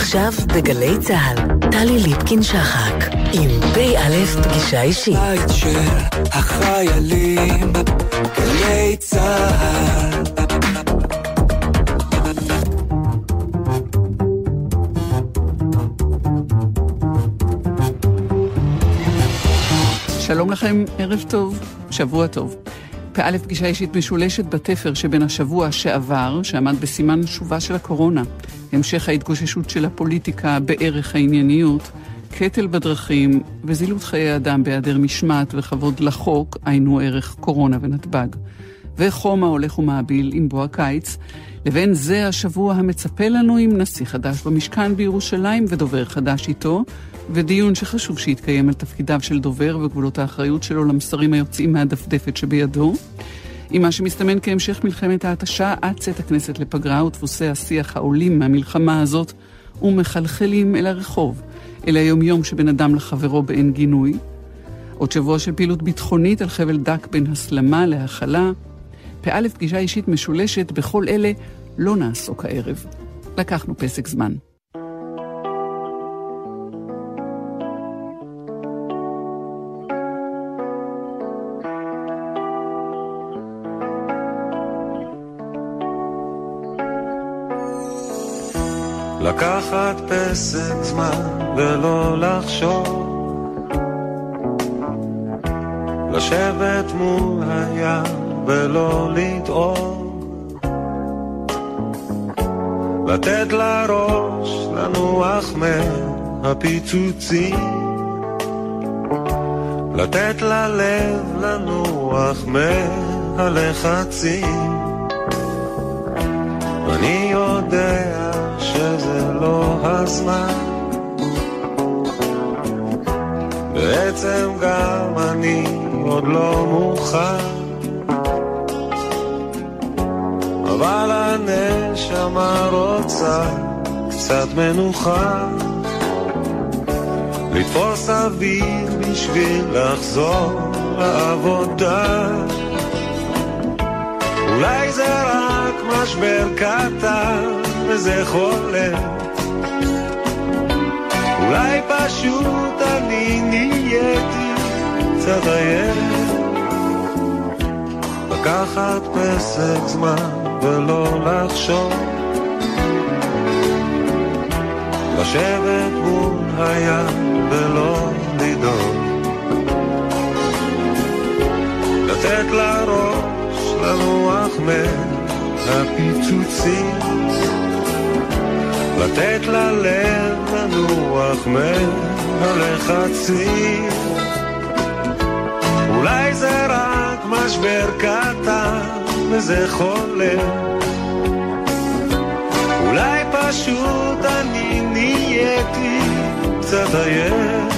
עכשיו בגלי צה"ל, טלי ליפקין-שחק, עם פ"א פגישה אישית. בית של החיילים, גלי צה"ל. שלום לכם, ערב טוב, שבוע טוב. פא' פגישה אישית משולשת בתפר שבין השבוע שעבר, שעמד בסימן שובה של הקורונה, המשך ההתגוששות של הפוליטיקה בערך הענייניות, קטל בדרכים וזילות חיי אדם בהיעדר משמעת וכבוד לחוק, היינו ערך קורונה ונתב"ג. וחום ההולך ומעביל עם בוא הקיץ, לבין זה השבוע המצפה לנו עם נשיא חדש במשכן בירושלים ודובר חדש איתו, ודיון שחשוב שיתקיים על תפקידיו של דובר וגבולות האחריות שלו למסרים היוצאים מהדפדפת שבידו. עם מה שמסתמן כהמשך מלחמת ההתשה עד צאת הכנסת לפגרה ודפוסי השיח העולים מהמלחמה הזאת ומחלחלים אל הרחוב, אל היומיום שבין אדם לחברו באין גינוי. עוד שבוע של פעילות ביטחונית על חבל דק בין הסלמה להכלה. פא' פגישה אישית משולשת, בכל אלה לא נעסוק הערב. לקחנו פסק זמן. לקחת פסק זמן ולא לחשוב. לשבת מול הים ולא לטעום. לתת לראש לנוח מהפיצוצים. לתת ללב לנוח מהלחצים. אני יודע שזה לא הזמן. בעצם גם אני עוד לא מוכן. אבל הנשמה רוצה קצת מנוחה. לתפוס אוויר בשביל לחזור לעבודה. אולי זה רק משבר קטן וזה חולם. אולי פשוט אני נהייתי קצת עייף. לקחת פסק זמן ולא לחשוב. לשבת מול הים ולא לדאוג. לתת לראש לנוח מהפיצוצים. לתת ללב לנוח מהלחצים. אולי זה רק משבר קטן וזה חולם. אולי פשוט אני נהייתי קצת עייף.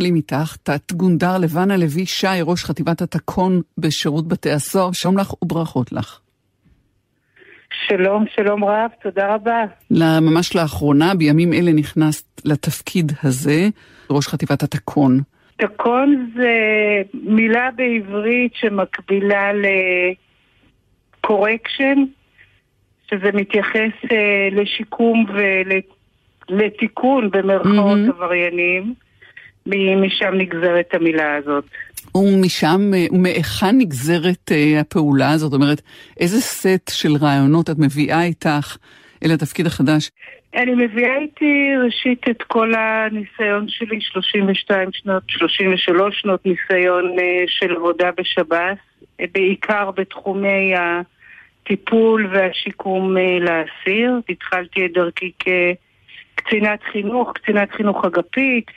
מתחילים איתך, תת גונדר לבנה לוי שי, ראש חטיבת התקון בשירות בתי הסוהר, שלום לך וברכות לך. שלום, שלום רב, תודה רבה. ממש לאחרונה, בימים אלה נכנסת לתפקיד הזה, ראש חטיבת התקון. תקון זה מילה בעברית שמקבילה לקורקשן, שזה מתייחס אה, לשיקום ולתיקון במרכאות mm-hmm. עבריינים. משם נגזרת המילה הזאת. ומשם, אה, ומהיכן נגזרת uh, הפעולה הזאת? זאת אומרת, איזה סט של רעיונות את מביאה איתך אל התפקיד החדש? אני מביאה איתי ראשית את כל הניסיון שלי, 32 שנות, 33 שנות ניסיון uh, של עבודה בשב"ס, בעיקר בתחומי הטיפול והשיקום לאסיר. התחלתי את דרכי כקצינת חינוך, קצינת חינוך אגפית.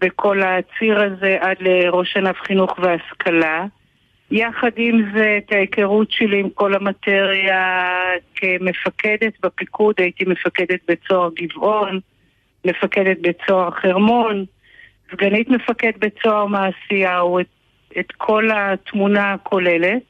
בכל הציר הזה עד לראש ענף חינוך והשכלה. יחד עם זה, את ההיכרות שלי עם כל המטריה כמפקדת בפיקוד, הייתי מפקדת בצוהר גבעון, מפקדת בצוהר חרמון, סגנית מפקד בצוהר מעשיהו, את, את כל התמונה הכוללת.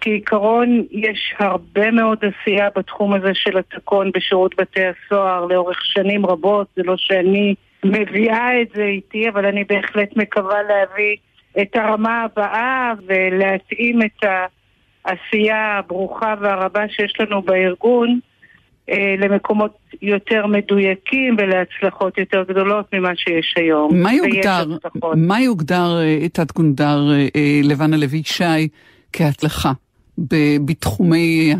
כעיקרון יש הרבה מאוד עשייה בתחום הזה של התקון בשירות בתי הסוהר לאורך שנים רבות, זה לא שאני מביאה את זה איתי, אבל אני בהחלט מקווה להביא את הרמה הבאה ולהתאים את העשייה הברוכה והרבה שיש לנו בארגון אה, למקומות יותר מדויקים ולהצלחות יותר גדולות ממה שיש היום. מה יוגדר, מה יוגדר אה, תת גונדר אה, לבנה לוי שי כהצלחה בתחומי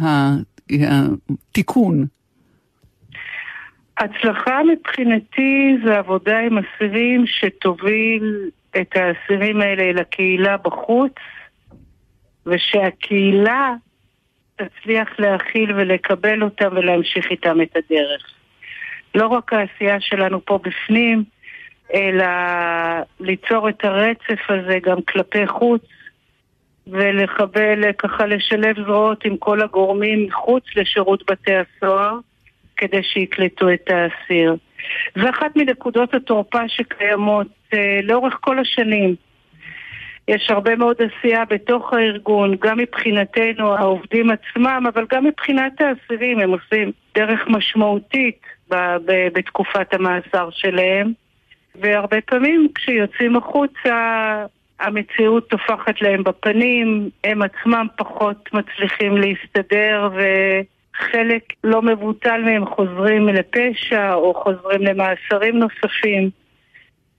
התיקון? הצלחה מבחינתי זה עבודה עם אסירים שתוביל את האסירים האלה לקהילה בחוץ, ושהקהילה תצליח להכיל ולקבל אותם ולהמשיך איתם את הדרך. לא רק העשייה שלנו פה בפנים, אלא ליצור את הרצף הזה גם כלפי חוץ ולקבל, ככה לשלב זרועות עם כל הגורמים מחוץ לשירות בתי הסוהר. כדי שיקלטו את האסיר. זו אחת מנקודות התורפה שקיימות אה, לאורך כל השנים. יש הרבה מאוד עשייה בתוך הארגון, גם מבחינתנו העובדים עצמם, אבל גם מבחינת האסירים, הם עושים דרך משמעותית ב- ב- בתקופת המאסר שלהם, והרבה פעמים כשיוצאים החוצה המציאות טופחת להם בפנים, הם עצמם פחות מצליחים להסתדר ו... חלק לא מבוטל מהם חוזרים לפשע או חוזרים למאסרים נוספים.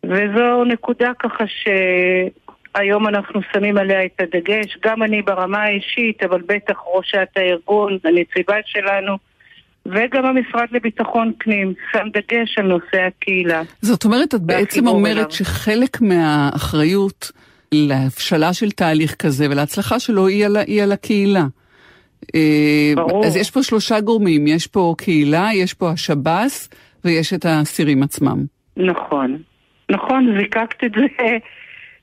וזו נקודה ככה שהיום אנחנו שמים עליה את הדגש, גם אני ברמה האישית, אבל בטח ראשת הארגון, הנציבה שלנו, וגם המשרד לביטחון פנים שם דגש על נושא הקהילה. זאת אומרת, את בעצם אומרת אליו. שחלק מהאחריות להבשלה של תהליך כזה ולהצלחה שלו היא על, היא על הקהילה. אה, ברור. אז יש פה שלושה גורמים, יש פה קהילה, יש פה השב"ס ויש את האסירים עצמם. נכון, נכון, זיקקת את זה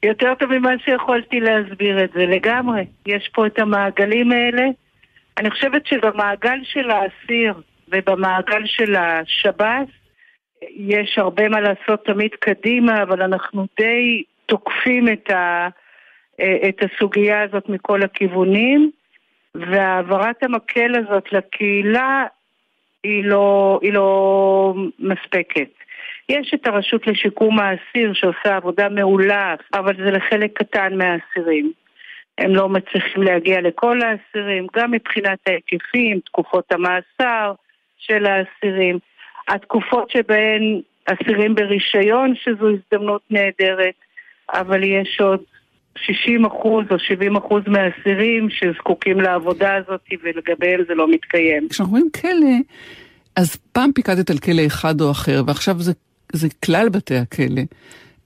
יותר טוב ממה שיכולתי להסביר את זה לגמרי. יש פה את המעגלים האלה. אני חושבת שבמעגל של האסיר ובמעגל של השב"ס יש הרבה מה לעשות תמיד קדימה, אבל אנחנו די תוקפים את, ה, אה, את הסוגיה הזאת מכל הכיוונים. והעברת המקל הזאת לקהילה היא לא, היא לא מספקת. יש את הרשות לשיקום האסיר שעושה עבודה מעולה, אבל זה לחלק קטן מהאסירים. הם לא מצליחים להגיע לכל האסירים, גם מבחינת ההיקפים, תקופות המאסר של האסירים, התקופות שבהן אסירים ברישיון, שזו הזדמנות נהדרת, אבל יש עוד 60 אחוז או 70 אחוז מהאסירים שזקוקים לעבודה הזאת ולגביהם זה לא מתקיים. כשאנחנו רואים כלא, אז פעם פיקדת על כלא אחד או אחר, ועכשיו זה, זה כלל בתי הכלא.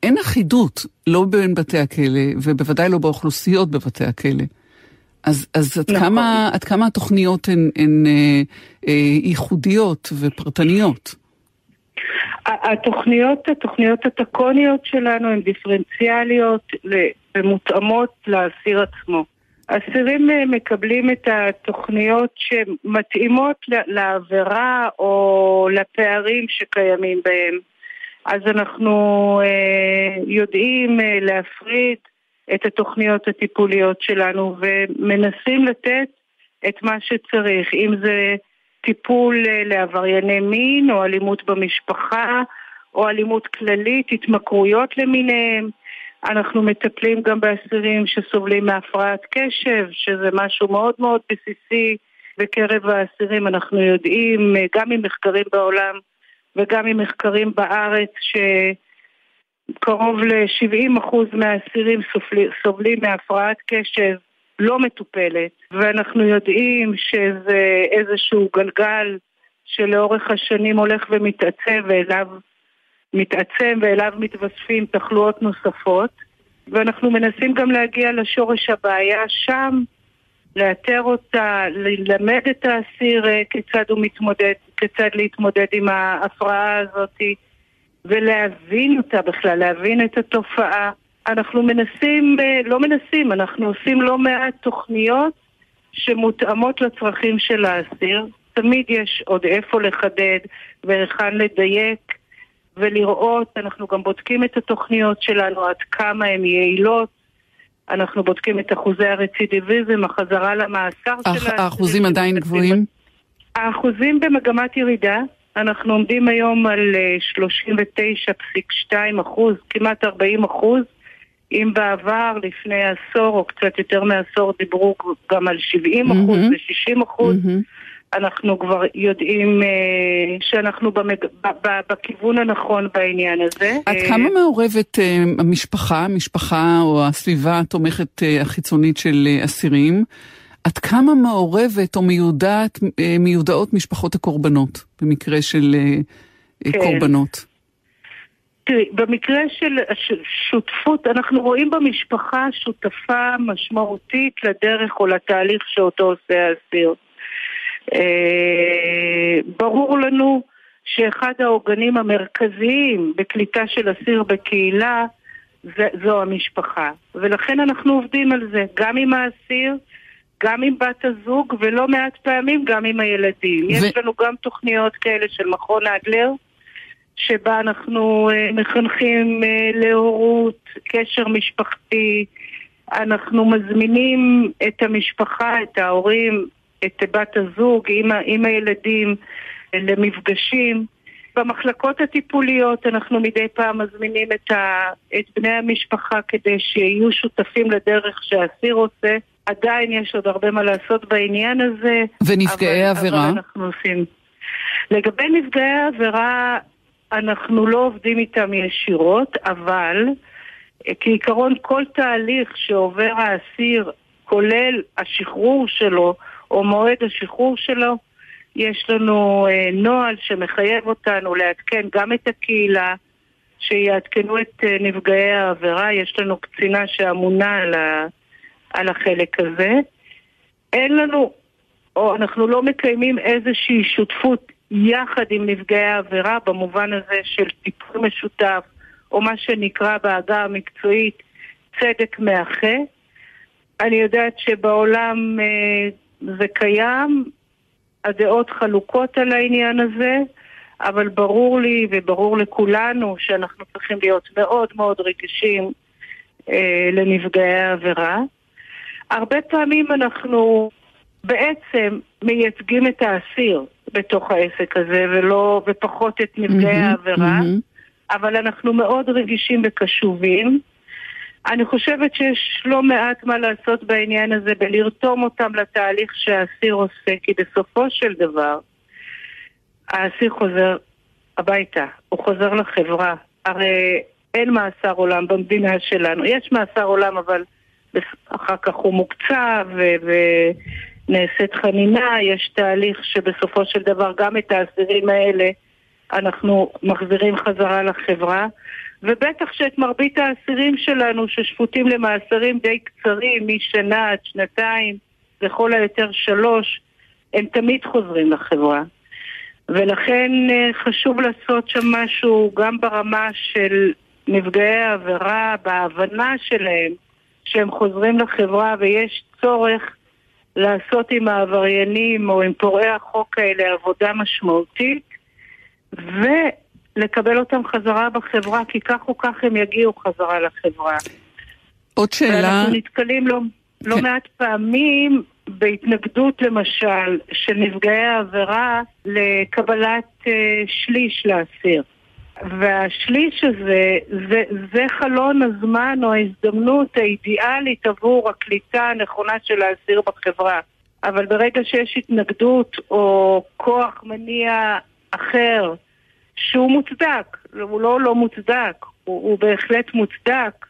אין אחידות, לא בין בתי הכלא, ובוודאי לא באוכלוסיות בבתי הכלא. אז, אז עד, נכון. כמה, עד כמה התוכניות הן, הן אה, אה, ייחודיות ופרטניות? התוכניות, התוכניות הטקוניות שלנו הן דיפרנציאליות ומותאמות לאסיר עצמו. אסירים אה, מקבלים את התוכניות שמתאימות לעבירה או לפערים שקיימים בהם. אז אנחנו אה, יודעים אה, להפריד את התוכניות הטיפוליות שלנו ומנסים לתת את מה שצריך, אם זה טיפול אה, לעברייני מין או אלימות במשפחה או אלימות כללית, התמכרויות למיניהם. אנחנו מטפלים גם באסירים שסובלים מהפרעת קשב, שזה משהו מאוד מאוד בסיסי בקרב האסירים. אנחנו יודעים, אה, גם ממחקרים בעולם וגם ממחקרים בארץ, שקרוב ל-70% מהאסירים סובלים מהפרעת קשב לא מטופלת, ואנחנו יודעים שזה איזשהו גלגל שלאורך השנים הולך ומתעצם ואליו מתעצם ואליו מתווספים תחלואות נוספות, ואנחנו מנסים גם להגיע לשורש הבעיה שם, לאתר אותה, ללמד את האסיר אה, כיצד הוא מתמודד, כיצד להתמודד עם ההפרעה הזאת, ולהבין אותה בכלל, להבין את התופעה. אנחנו מנסים, אה, לא מנסים, אנחנו עושים לא מעט תוכניות שמותאמות לצרכים של האסיר. תמיד יש עוד איפה לחדד והיכן לדייק ולראות, אנחנו גם בודקים את התוכניות שלנו, עד כמה הן יעילות. אנחנו בודקים את אחוזי הרצידיביזם, החזרה למאסר של האסירים. האחוזים עדיין גבוהים? האחוזים במגמת ירידה. אנחנו עומדים היום על 39.2 אה, אחוז, כמעט 40 אחוז. אם בעבר, לפני עשור או קצת יותר מעשור, דיברו גם על 70 אחוז ו-60 אחוז, אנחנו כבר יודעים uh, שאנחנו במג... ב- ב- בכיוון הנכון בעניין הזה. עד uh, כמה מעורבת uh, המשפחה, המשפחה או הסביבה התומכת uh, החיצונית של uh, אסירים? עד כמה מעורבת או מיודעת, מיודעות משפחות הקורבנות במקרה של כן. קורבנות? תראי, במקרה של שותפות, אנחנו רואים במשפחה שותפה משמעותית לדרך או לתהליך שאותו עושה האסיר. אה, ברור לנו שאחד העוגנים המרכזיים בקליטה של אסיר בקהילה זו המשפחה. ולכן אנחנו עובדים על זה, גם עם האסיר, גם עם בת הזוג, ולא מעט פעמים גם עם הילדים. ו... יש לנו גם תוכניות כאלה של מכון אדלר, שבה אנחנו uh, מחנכים uh, להורות, קשר משפחתי, אנחנו מזמינים את המשפחה, את ההורים, את בת הזוג עם, עם הילדים uh, למפגשים. במחלקות הטיפוליות אנחנו מדי פעם מזמינים את, ה, את בני המשפחה כדי שיהיו שותפים לדרך שהאסיר עושה. עדיין יש עוד הרבה מה לעשות בעניין הזה. ונפגעי אבל, עבירה? אבל אנחנו עושים. לגבי נפגעי עבירה, אנחנו לא עובדים איתם ישירות, אבל כעיקרון כל תהליך שעובר האסיר, כולל השחרור שלו או מועד השחרור שלו, יש לנו אה, נוהל שמחייב אותנו לעדכן גם את הקהילה, שיעדכנו את אה, נפגעי העבירה, יש לנו קצינה שאמונה על, ה, על החלק הזה. אין לנו, או אנחנו לא מקיימים איזושהי שותפות יחד עם נפגעי העבירה במובן הזה של טיפול משותף, או מה שנקרא בעגה המקצועית צדק מאחה. אני יודעת שבעולם אה, זה קיים, הדעות חלוקות על העניין הזה, אבל ברור לי וברור לכולנו שאנחנו צריכים להיות מאוד מאוד רגישים אה, לנפגעי העבירה. הרבה פעמים אנחנו בעצם מייצגים את האסיר בתוך העסק הזה, ולא, ופחות את נפגעי mm-hmm, העבירה, mm-hmm. אבל אנחנו מאוד רגישים וקשובים. אני חושבת שיש לא מעט מה לעשות בעניין הזה בלרתום אותם לתהליך שהאסיר עושה, כי בסופו של דבר האסיר חוזר הביתה, הוא חוזר לחברה. הרי אין מאסר עולם במדינה שלנו. יש מאסר עולם, אבל אחר כך הוא מוקצב ונעשית חנינה, יש תהליך שבסופו של דבר גם את האסירים האלה אנחנו מחזירים חזרה לחברה. ובטח שאת מרבית האסירים שלנו ששפוטים למאסרים די קצרים, משנה עד שנתיים, לכל היותר שלוש, הם תמיד חוזרים לחברה. ולכן אה, חשוב לעשות שם משהו גם ברמה של נפגעי העבירה, בהבנה שלהם שהם חוזרים לחברה ויש צורך לעשות עם העבריינים או עם פורעי החוק האלה עבודה משמעותית. ו... לקבל אותם חזרה בחברה, כי כך או כך הם יגיעו חזרה לחברה. עוד שאלה... ואנחנו נתקלים לא, לא כן. מעט פעמים בהתנגדות למשל של נפגעי העבירה לקבלת אה, שליש לאסיר. והשליש הזה, זה, זה חלון הזמן או ההזדמנות האידיאלית עבור הקליטה הנכונה של האסיר בחברה. אבל ברגע שיש התנגדות או כוח מניע אחר שהוא מוצדק, הוא לא לא מוצדק, הוא, הוא בהחלט מוצדק,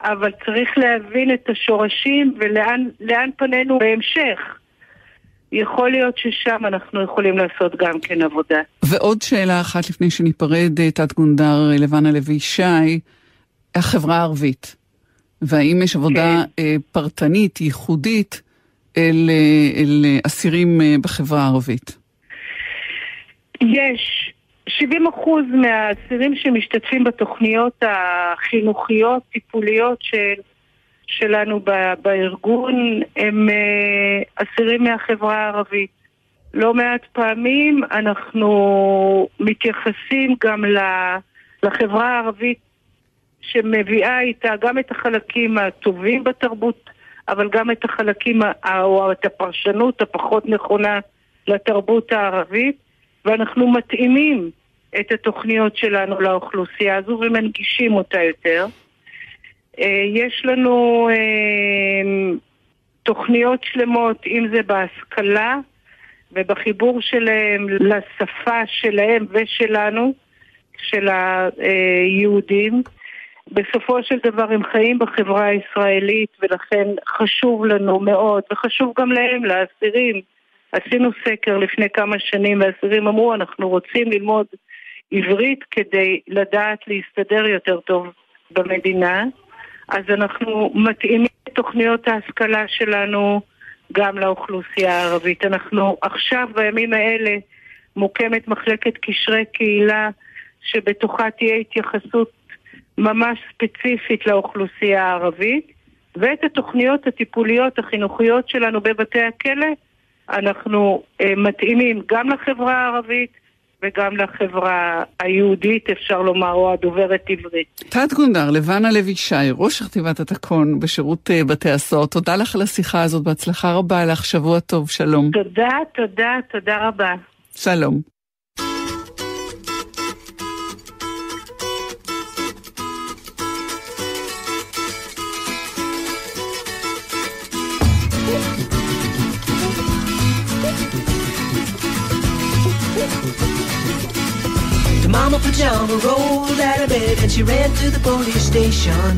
אבל צריך להבין את השורשים ולאן לאן פנינו בהמשך. יכול להיות ששם אנחנו יכולים לעשות גם כן עבודה. ועוד שאלה אחת לפני שניפרד, אה, תת גונדר לבנה לוי ישי, החברה הערבית. והאם יש עבודה כן. אה, פרטנית, ייחודית, אל, אה, אל אה, אסירים אה, בחברה הערבית? יש 70 אחוז מהאסירים שמשתתפים בתוכניות החינוכיות, טיפוליות של, שלנו בארגון הם אה, אסירים מהחברה הערבית. לא מעט פעמים אנחנו מתייחסים גם לחברה הערבית שמביאה איתה גם את החלקים הטובים בתרבות, אבל גם את החלקים, או את הפרשנות הפחות נכונה לתרבות הערבית, ואנחנו מתאימים את התוכניות שלנו לאוכלוסייה הזו ומנגישים אותה יותר. אה, יש לנו אה, תוכניות שלמות, אם זה בהשכלה ובחיבור שלהם לשפה שלהם ושלנו, של היהודים. בסופו של דבר הם חיים בחברה הישראלית ולכן חשוב לנו מאוד, וחשוב גם להם, לאסירים. עשינו סקר לפני כמה שנים והאסירים אמרו אנחנו רוצים ללמוד עברית כדי לדעת להסתדר יותר טוב במדינה. אז אנחנו מתאימים את תוכניות ההשכלה שלנו גם לאוכלוסייה הערבית. אנחנו עכשיו, בימים האלה, מוקמת מחלקת קשרי קהילה שבתוכה תהיה התייחסות ממש ספציפית לאוכלוסייה הערבית, ואת התוכניות הטיפוליות החינוכיות שלנו בבתי הכלא אנחנו אה, מתאימים גם לחברה הערבית וגם לחברה היהודית, אפשר לומר, או הדוברת עברית. תת גונדר לבנה לוי שי, ראש חטיבת התקון בשירות אה, בתי הסוהר, תודה לך על השיחה הזאת, בהצלחה רבה לך, שבוע טוב, שלום. תודה, תודה, תודה רבה. שלום. Mama pajama rolled out of bed and she ran to the police station.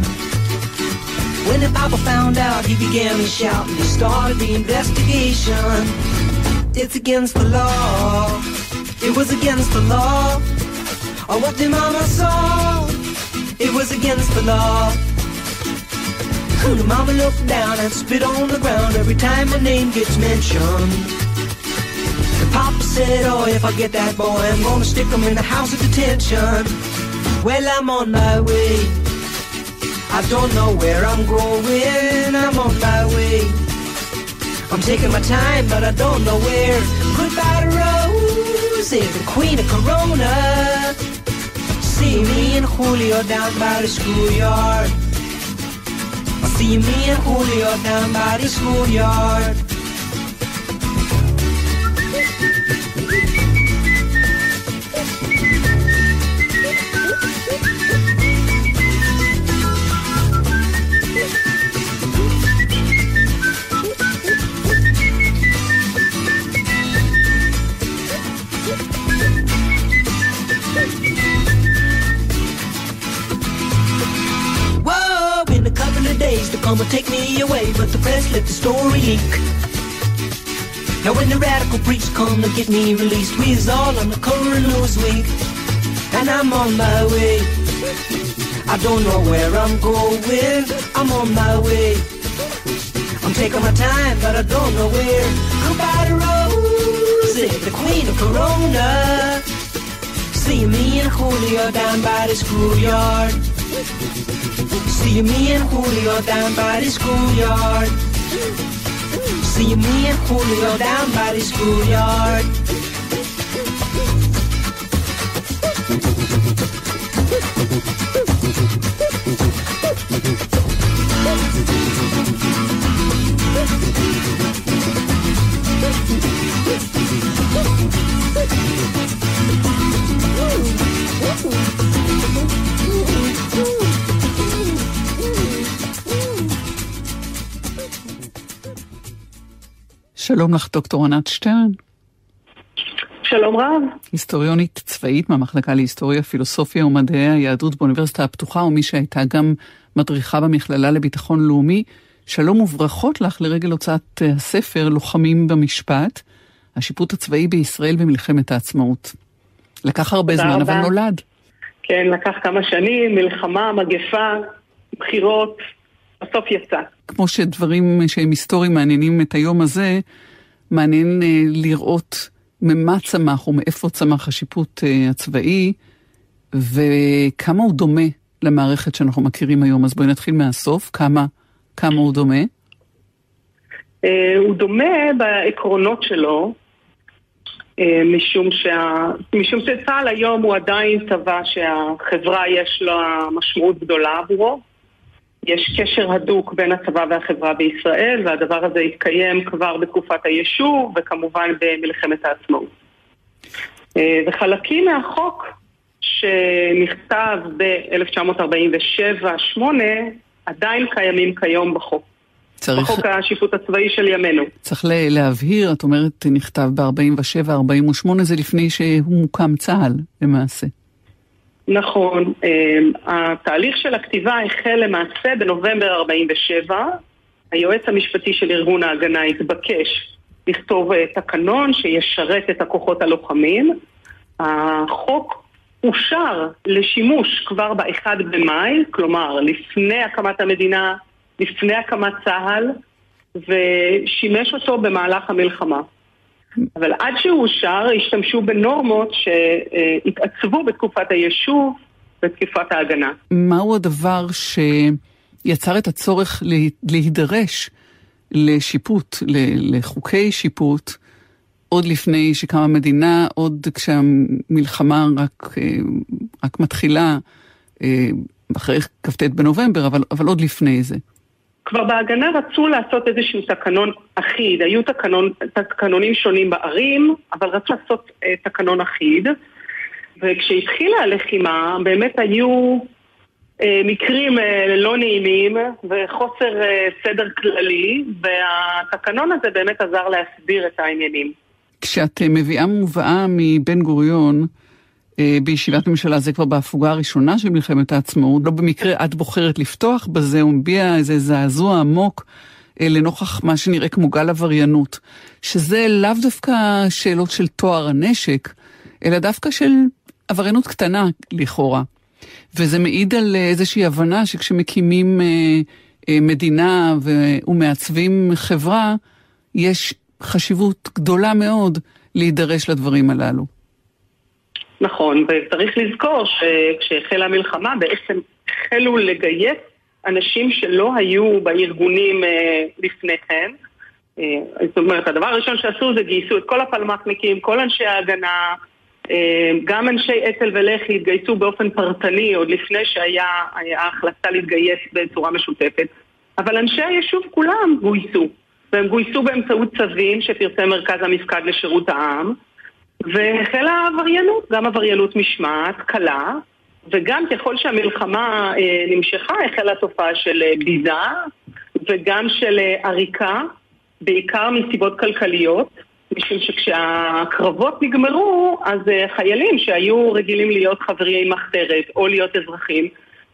When the papa found out, he began to shout and he started the investigation. It's against the law. It was against the law. Or what the mama saw. It was against the law. The mama looked down and spit on the ground every time my name gets mentioned. Papa said, oh, if I get that boy, I'm gonna stick him in the house of detention. Well, I'm on my way. I don't know where I'm going, I'm on my way. I'm taking my time, but I don't know where. Goodbye to Rose, the queen of Corona. See me and Julio down by the schoolyard. See me and Julio down by the schoolyard. And take me away, but the press let the story leak. Now when the radical priests come to get me released, we's all on the cover of Newsweek, and I'm on my way. I don't know where I'm going, I'm on my way. I'm taking my time, but I don't know where. Goodbye to Rosie, the queen of Corona. See me and Julio down by the schoolyard. Ser människor jag dampar i schoolyard. Ser människor jag dampar i schoolyard. שלום לך, דוקטור ענת שטרן. שלום רב. היסטוריונית צבאית מהמחלקה להיסטוריה, פילוסופיה ומדעי היהדות באוניברסיטה הפתוחה, ומי שהייתה גם מדריכה במכללה לביטחון לאומי. שלום וברכות לך לרגל הוצאת אה, הספר לוחמים במשפט, השיפוט הצבאי בישראל במלחמת העצמאות. לקח הרבה זמן, רבה. אבל נולד. כן, לקח כמה שנים, מלחמה, מגפה, בחירות, בסוף יצא. כמו שדברים שהם היסטוריים מעניינים את היום הזה, מעניין אה, לראות ממה צמח ומאיפה צמח השיפוט אה, הצבאי, וכמה הוא דומה למערכת שאנחנו מכירים היום. אז בואי נתחיל מהסוף, כמה, כמה הוא דומה. אה, הוא דומה בעקרונות שלו, משום, שה... משום שצה"ל היום הוא עדיין צבא שהחברה יש לה משמעות גדולה עבורו. יש קשר הדוק בין הצבא והחברה בישראל, והדבר הזה התקיים כבר בתקופת היישוב, וכמובן במלחמת העצמאות. אה, וחלקים מהחוק שנכתב ב-1947-8 עדיין קיימים כיום בחוק. צריך, בחוק השיפוט הצבאי של ימינו. צריך להבהיר, את אומרת, נכתב ב-47-48, זה לפני שהוא מוקם צה"ל, למעשה. נכון, אה, התהליך של הכתיבה החל למעשה בנובמבר 47. היועץ המשפטי של ארגון ההגנה התבקש לכתוב אה, תקנון שישרת את הכוחות הלוחמים. החוק אושר לשימוש כבר ב-1 במאי, כלומר לפני הקמת המדינה, לפני הקמת צה"ל, ושימש אותו במהלך המלחמה. אבל עד שהוא אושר, השתמשו בנורמות שהתעצבו בתקופת היישוב בתקופת ההגנה. מהו הדבר שיצר את הצורך לה- להידרש לשיפוט, לחוקי שיפוט, עוד לפני שקמה מדינה, עוד כשהמלחמה רק, אה, רק מתחילה, אה, אחרי כ"ט בנובמבר, אבל, אבל עוד לפני זה. כבר בהגנה רצו לעשות איזשהו תקנון אחיד, היו תקנון, תקנונים שונים בערים, אבל רצו לעשות אה, תקנון אחיד. וכשהתחילה הלחימה, באמת היו אה, מקרים אה, לא נעימים וחוסר אה, סדר כללי, והתקנון הזה באמת עזר להסביר את העניינים. כשאת אה, מביאה מובאה מבן גוריון, בישיבת ממשלה, זה כבר בהפוגה הראשונה של מלחמת העצמאות, לא במקרה את בוחרת לפתוח בזה, הוא מביע איזה זעזוע עמוק אה, לנוכח מה שנראה כמו גל עבריינות, שזה לאו דווקא שאלות של טוהר הנשק, אלא דווקא של עבריינות קטנה לכאורה. וזה מעיד על אה, איזושהי הבנה שכשמקימים אה, אה, מדינה ומעצבים חברה, יש חשיבות גדולה מאוד להידרש לדברים הללו. נכון, וצריך לזכור שכשהחלה המלחמה בעצם החלו לגייס אנשים שלא היו בארגונים אה, לפני כן. אה, זאת אומרת, הדבר הראשון שעשו זה גייסו את כל הפלמ"חניקים, כל אנשי ההגנה, אה, גם אנשי אצ"ל ולח"י התגייסו באופן פרטני עוד לפני שהיה ההחלטה להתגייס בצורה משותפת. אבל אנשי היישוב כולם גויסו, והם גויסו באמצעות צווים שפרסם מרכז המפקד לשירות העם. והחלה עבריינות, גם עבריינות משמעת קלה, וגם ככל שהמלחמה אה, נמשכה, החלה תופעה של אה, ביזה וגם של אה, עריקה, בעיקר מסיבות כלכליות, משום שכשהקרבות נגמרו, אז אה, חיילים שהיו רגילים להיות חברי מחתרת או להיות אזרחים,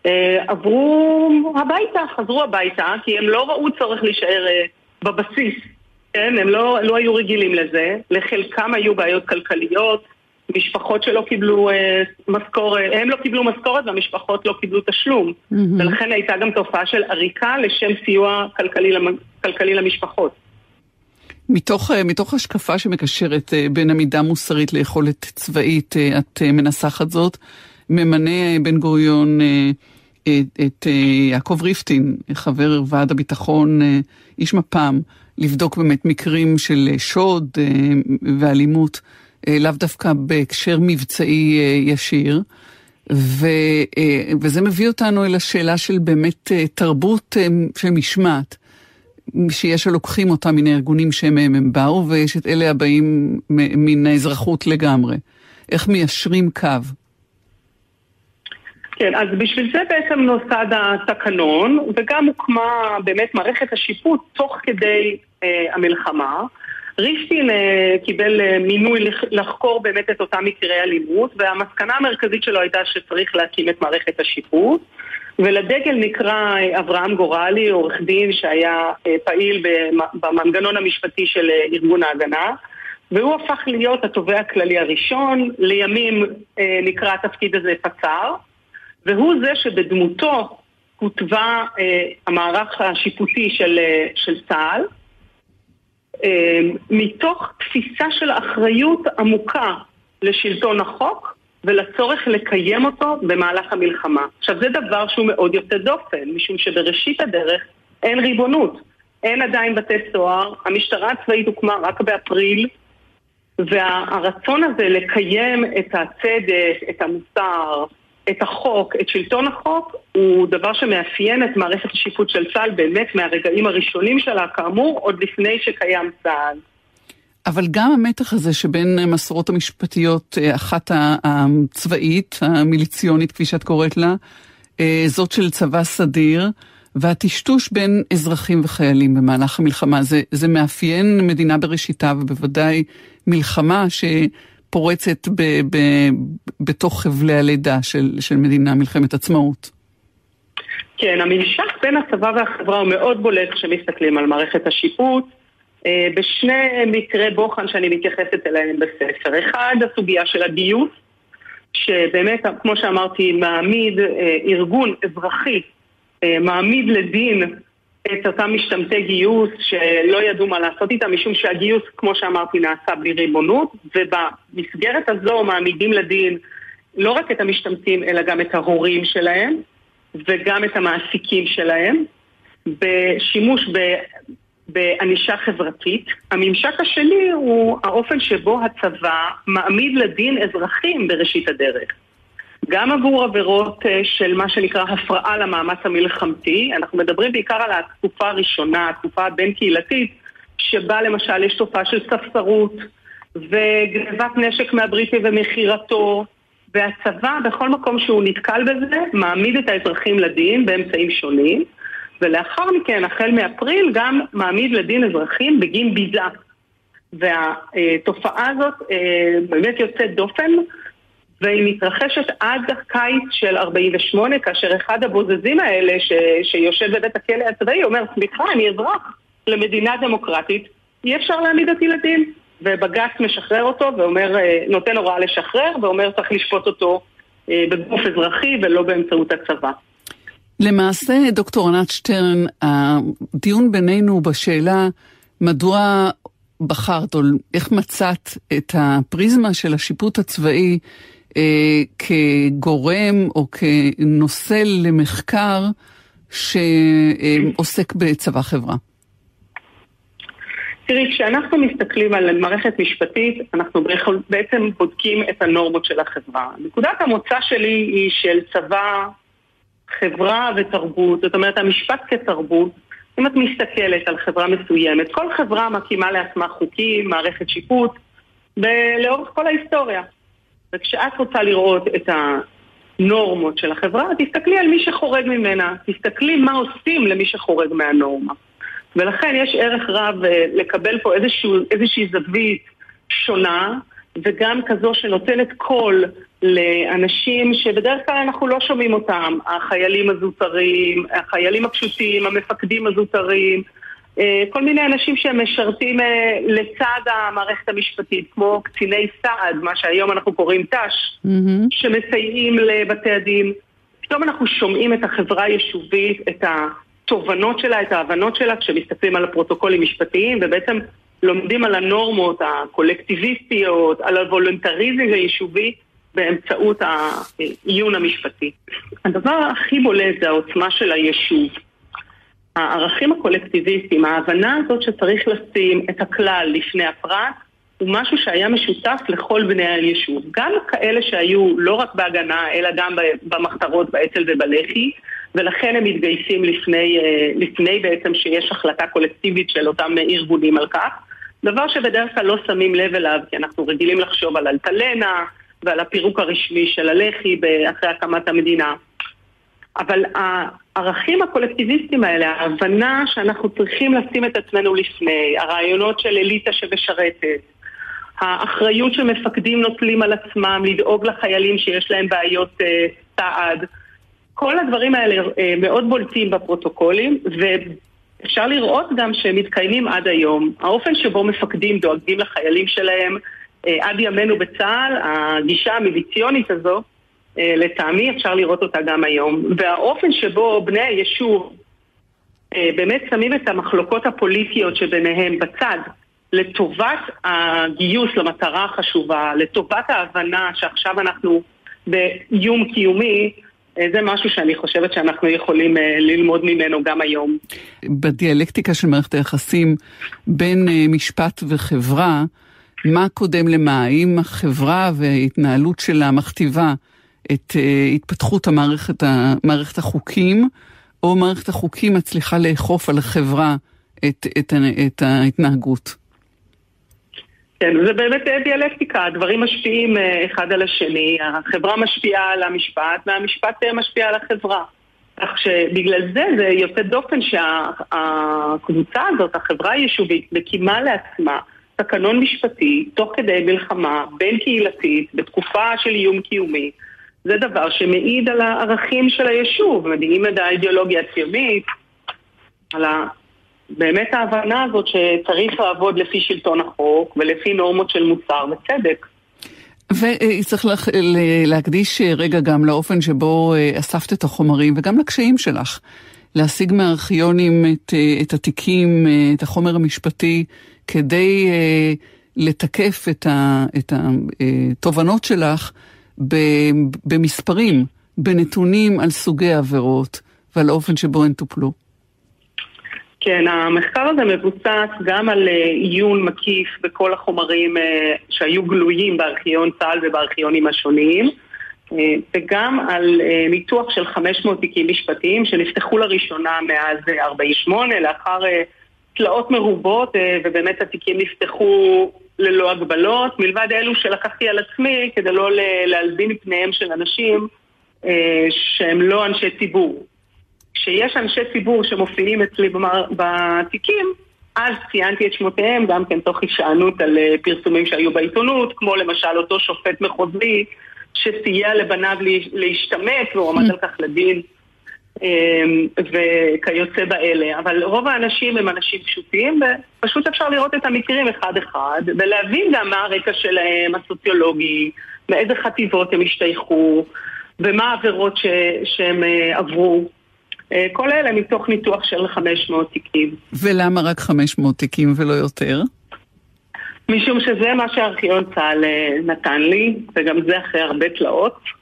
אה, עברו הביתה, חזרו הביתה, כי הם לא ראו צורך להישאר אה, בבסיס. כן, הם לא, לא היו רגילים לזה, לחלקם היו בעיות כלכליות, משפחות שלא קיבלו אה, משכורת, הם לא קיבלו משכורת והמשפחות לא קיבלו תשלום. Mm-hmm. ולכן הייתה גם תופעה של עריקה לשם סיוע כלכלי, כלכלי למשפחות. מתוך, אה, מתוך השקפה שמקשרת אה, בין עמידה מוסרית ליכולת צבאית, אה, את מנסחת זאת, ממנה בן גוריון את, את יעקב ריפטין, חבר ועד הביטחון, איש מפ"ם, לבדוק באמת מקרים של אה, שוד אה, ואלימות, אה, לאו דווקא בהקשר מבצעי ישיר. ו, וזה מביא אותנו אל השאלה של באמת תרבות של משמעת, שיש הלוקחים אותה מן הארגונים שמהם הם באו, ויש את אלה הבאים מן האזרחות לגמרי. איך מיישרים קו? כן, אז בשביל זה בעצם נוסד התקנון, וגם הוקמה באמת מערכת השיפוט תוך כדי המלחמה. ריפטין אה, קיבל אה, מינוי לחקור באמת את אותם מקרי אלימות, והמסקנה המרכזית שלו הייתה שצריך להקים את מערכת השיפוט. ולדגל נקרא אה, אברהם גורלי, עורך דין שהיה אה, פעיל במנגנון המשפטי של אה, ארגון ההגנה. והוא הפך להיות התובע הכללי הראשון, לימים אה, נקרא התפקיד הזה פצ"ר, והוא זה שבדמותו אה, המערך השיפוטי של, אה, של צה"ל, אה, מתוך תפיסה של אחריות עמוקה לשלטון החוק ולצורך לקיים אותו במהלך המלחמה. עכשיו זה דבר שהוא מאוד יוצא דופן, משום שבראשית הדרך אין ריבונות. אין עדיין בתי סוהר, המשטרה הצבאית הוקמה רק באפריל, והרצון הזה לקיים את הצדק, את המוסר, את החוק, את שלטון החוק, הוא דבר שמאפיין את מערכת השיפוט של צה"ל באמת מהרגעים הראשונים שלה, כאמור, עוד לפני שקיים צה"ל. אבל גם המתח הזה שבין המסורות המשפטיות, אה, אחת הצבאית, המיליציונית, כפי שאת קוראת לה, אה, זאת של צבא סדיר, והטשטוש בין אזרחים וחיילים במהלך המלחמה, זה, זה מאפיין מדינה בראשיתה, ובוודאי מלחמה שפורצת ב, ב, בתוך חבלי הלידה של, של מדינה, מלחמת עצמאות. כן, הממשק בין הצבא והחברה הוא מאוד בולט כשמסתכלים על מערכת השיפוט. אה, בשני מקרי בוחן שאני מתייחסת אליהם בספר. אחד, הסוגיה של הגיוס, שבאמת, כמו שאמרתי, מעמיד אה, ארגון אזרחי, אה, מעמיד לדין את אותם משתמטי גיוס שלא ידעו מה לעשות איתם, משום שהגיוס, כמו שאמרתי, נעשה בלי ריבונות, ובמסגרת הזו מעמידים לדין לא רק את המשתמטים, אלא גם את ההורים שלהם, וגם את המעסיקים שלהם, בשימוש ב... בענישה חברתית. הממשק השני הוא האופן שבו הצבא מעמיד לדין אזרחים בראשית הדרך. גם עבור עבירות אה, של מה שנקרא הפרעה למאמץ המלחמתי, אנחנו מדברים בעיקר על התקופה הראשונה, התקופה הבין-קהילתית, שבה למשל יש תופעה של ספסרות וגנבת נשק מהבריטי ומכירתו, והצבא, בכל מקום שהוא נתקל בזה, מעמיד את האזרחים לדין באמצעים שונים, ולאחר מכן, החל מאפריל, גם מעמיד לדין אזרחים בגין ביזה. והתופעה הזאת אה, באמת יוצאת דופן, והיא מתרחשת עד הקיץ של 48, כאשר אחד הבוזזים האלה ש, שיושב בבית הכלא הצבאי אומר, סליחה, אני אזרח למדינה דמוקרטית, אי אפשר להעמיד אותי לדין. ובג"ץ משחרר אותו ואומר, אה, נותן הוראה לשחרר ואומר צריך לשפוט אותו אה, בגוף אזרחי ולא באמצעות הצבא. למעשה, דוקטור ענת שטרן, הדיון בינינו בשאלה מדוע בחרת, או איך מצאת את הפריזמה של השיפוט הצבאי כגורם או כנושא למחקר שעוסק בצבא חברה? תראי, כשאנחנו מסתכלים על מערכת משפטית, אנחנו בעצם בודקים את הנורמות של החברה. נקודת המוצא שלי היא של צבא, חברה ותרבות, זאת אומרת המשפט כתרבות. אם את מסתכלת על חברה מסוימת, כל חברה מקימה לעצמה חוקים, מערכת שיפוט, לאורך כל ההיסטוריה. וכשאת רוצה לראות את הנורמות של החברה, תסתכלי על מי שחורג ממנה, תסתכלי מה עושים למי שחורג מהנורמה. ולכן יש ערך רב אה, לקבל פה איזשהו, איזושהי זווית שונה, וגם כזו שנותנת קול לאנשים שבדרך כלל אנחנו לא שומעים אותם, החיילים הזוטרים, החיילים הפשוטים, המפקדים הזוטרים, כל מיני אנשים שהם משרתים אה, לצד המערכת המשפטית, כמו קציני סעד, מה שהיום אנחנו קוראים ת"ש, mm-hmm. שמסייעים לבתי הדין. פתאום אנחנו שומעים את החברה היישובית, את התובנות שלה, את ההבנות שלה, כשמסתכלים על הפרוטוקולים משפטיים, ובעצם לומדים על הנורמות הקולקטיביסטיות, על הוולונטריזם היישובי, באמצעות העיון המשפטי. הדבר הכי בולט זה העוצמה של היישוב. הערכים הקולקטיביסטיים, ההבנה הזאת שצריך לשים את הכלל לפני הפרט, הוא משהו שהיה משותף לכל בני היישוב. גם כאלה שהיו לא רק בהגנה, אלא גם במחתרות, באצ"ל ובלח"י, ולכן הם מתגייסים לפני, אה, לפני בעצם שיש החלטה קולקטיבית של אותם ארגונים על כך. דבר שבדרך כלל לא שמים לב אליו, כי אנחנו רגילים לחשוב על אלטלנה ועל הפירוק הרשמי של הלח"י אחרי הקמת המדינה. אבל הערכים הקולקטיביסטיים האלה, ההבנה שאנחנו צריכים לשים את עצמנו לפני, הרעיונות של אליטה שמשרתת, האחריות שמפקדים נוטלים על עצמם לדאוג לחיילים שיש להם בעיות אה, סעד, כל הדברים האלה אה, מאוד בולטים בפרוטוקולים, ואפשר לראות גם שהם מתקיימים עד היום. האופן שבו מפקדים דואגים לחיילים שלהם, אה, עד ימינו בצה"ל, הגישה המיליציונית הזו, אה, לטעמי אפשר לראות אותה גם היום. והאופן שבו בני היישוב אה, באמת שמים את המחלוקות הפוליטיות שביניהם בצד, לטובת הגיוס למטרה החשובה, לטובת ההבנה שעכשיו אנחנו באיום קיומי, אה, זה משהו שאני חושבת שאנחנו יכולים ללמוד ממנו גם היום. בדיאלקטיקה של מערכת היחסים בין משפט וחברה, מה קודם למה? האם החברה וההתנהלות שלה מכתיבה את uh, התפתחות המערכת, מערכת החוקים, או מערכת החוקים מצליחה לאכוף על החברה את, את, את ההתנהגות? כן, זה באמת דיאלקטיקה, הדברים משפיעים אה, אחד על השני, החברה משפיעה על המשפט והמשפט אה, משפיע על החברה. כך שבגלל זה זה יוצא דופן שהקבוצה הזאת, החברה היישובית, מקימה לעצמה תקנון משפטי תוך כדי מלחמה בין קהילתית בתקופה של איום קיומי זה דבר שמעיד על הערכים של היישוב, מדהים את האידיאולוגיה הציונית, על ה... באמת ההבנה הזאת שצריך לעבוד לפי שלטון החוק ולפי נורמות של מוסר וצדק. וצריך לה, להקדיש רגע גם לאופן שבו אה, אספת את החומרים וגם לקשיים שלך. להשיג מהארכיונים את, אה, את התיקים, אה, את החומר המשפטי, כדי לתקף את, ה, את התובנות שלך במספרים, בנתונים על סוגי עבירות ועל האופן שבו הן טופלו. כן, המחקר הזה מבוסס גם על אה, עיון מקיף בכל החומרים אה, שהיו גלויים בארכיון צה"ל ובארכיונים השונים, אה, וגם על ניתוח של 500 תיקים משפטיים שנפתחו לראשונה מאז 48' לאחר תלאות מרובות, ובאמת התיקים נפתחו ללא הגבלות, מלבד אלו שלקחתי על עצמי כדי לא להלבין פניהם של אנשים אה, שהם לא אנשי ציבור. כשיש אנשי ציבור שמופיעים אצלי בתיקים, אז ציינתי את שמותיהם גם כן תוך הישענות על אה, פרסומים שהיו בעיתונות, כמו למשל אותו שופט מחוזי שסייע לבניו להשתמט והוא עמד על כך לדין. אמ, וכיוצא באלה. אבל רוב האנשים הם אנשים פשוטים, ופשוט אפשר לראות את המקרים אחד-אחד, ולהבין גם מה הרקע שלהם, הסוציולוגי, מאיזה חטיבות הם השתייכו, ומה העבירות ש... שהם אה, עברו. אה, כל אלה מתוך ניתוח של 500 תיקים. ולמה רק 500 תיקים ולא יותר? משום שזה מה שארכיון צה"ל אה, נתן לי, וגם זה אחרי הרבה תלאות.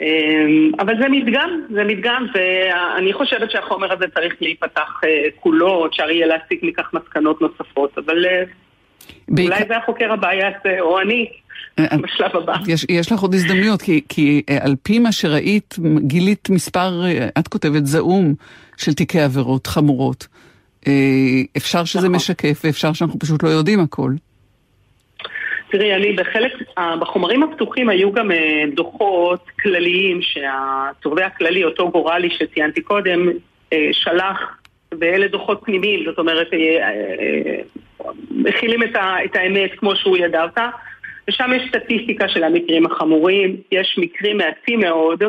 אמ, אבל זה מדגם, זה מדגם, ואני חושבת שהחומר הזה צריך להיפתח אה, כולו, אפשר יהיה להסיק מכך מסקנות נוספות, אבל אה. אולי זה החוקר הבא יעשה, או אני. אה, בשלב הבא. יש, יש לך עוד הזדמנויות, כי, כי על פי מה שראית, גילית מספר, את כותבת, זעום של תיקי עבירות חמורות. אפשר שזה נכון. משקף ואפשר שאנחנו פשוט לא יודעים הכל. תראי, אני בחלק, בחומרים הפתוחים היו גם אה, דוחות כלליים שהתובע הכללי, אותו גורלי שציינתי קודם, אה, שלח, ואלה דוחות פנימיים, זאת אומרת, אה, מכילים את האמת כמו שהוא ידע אותה, ושם יש סטטיסטיקה של המקרים החמורים, יש מקרים מעטים מאוד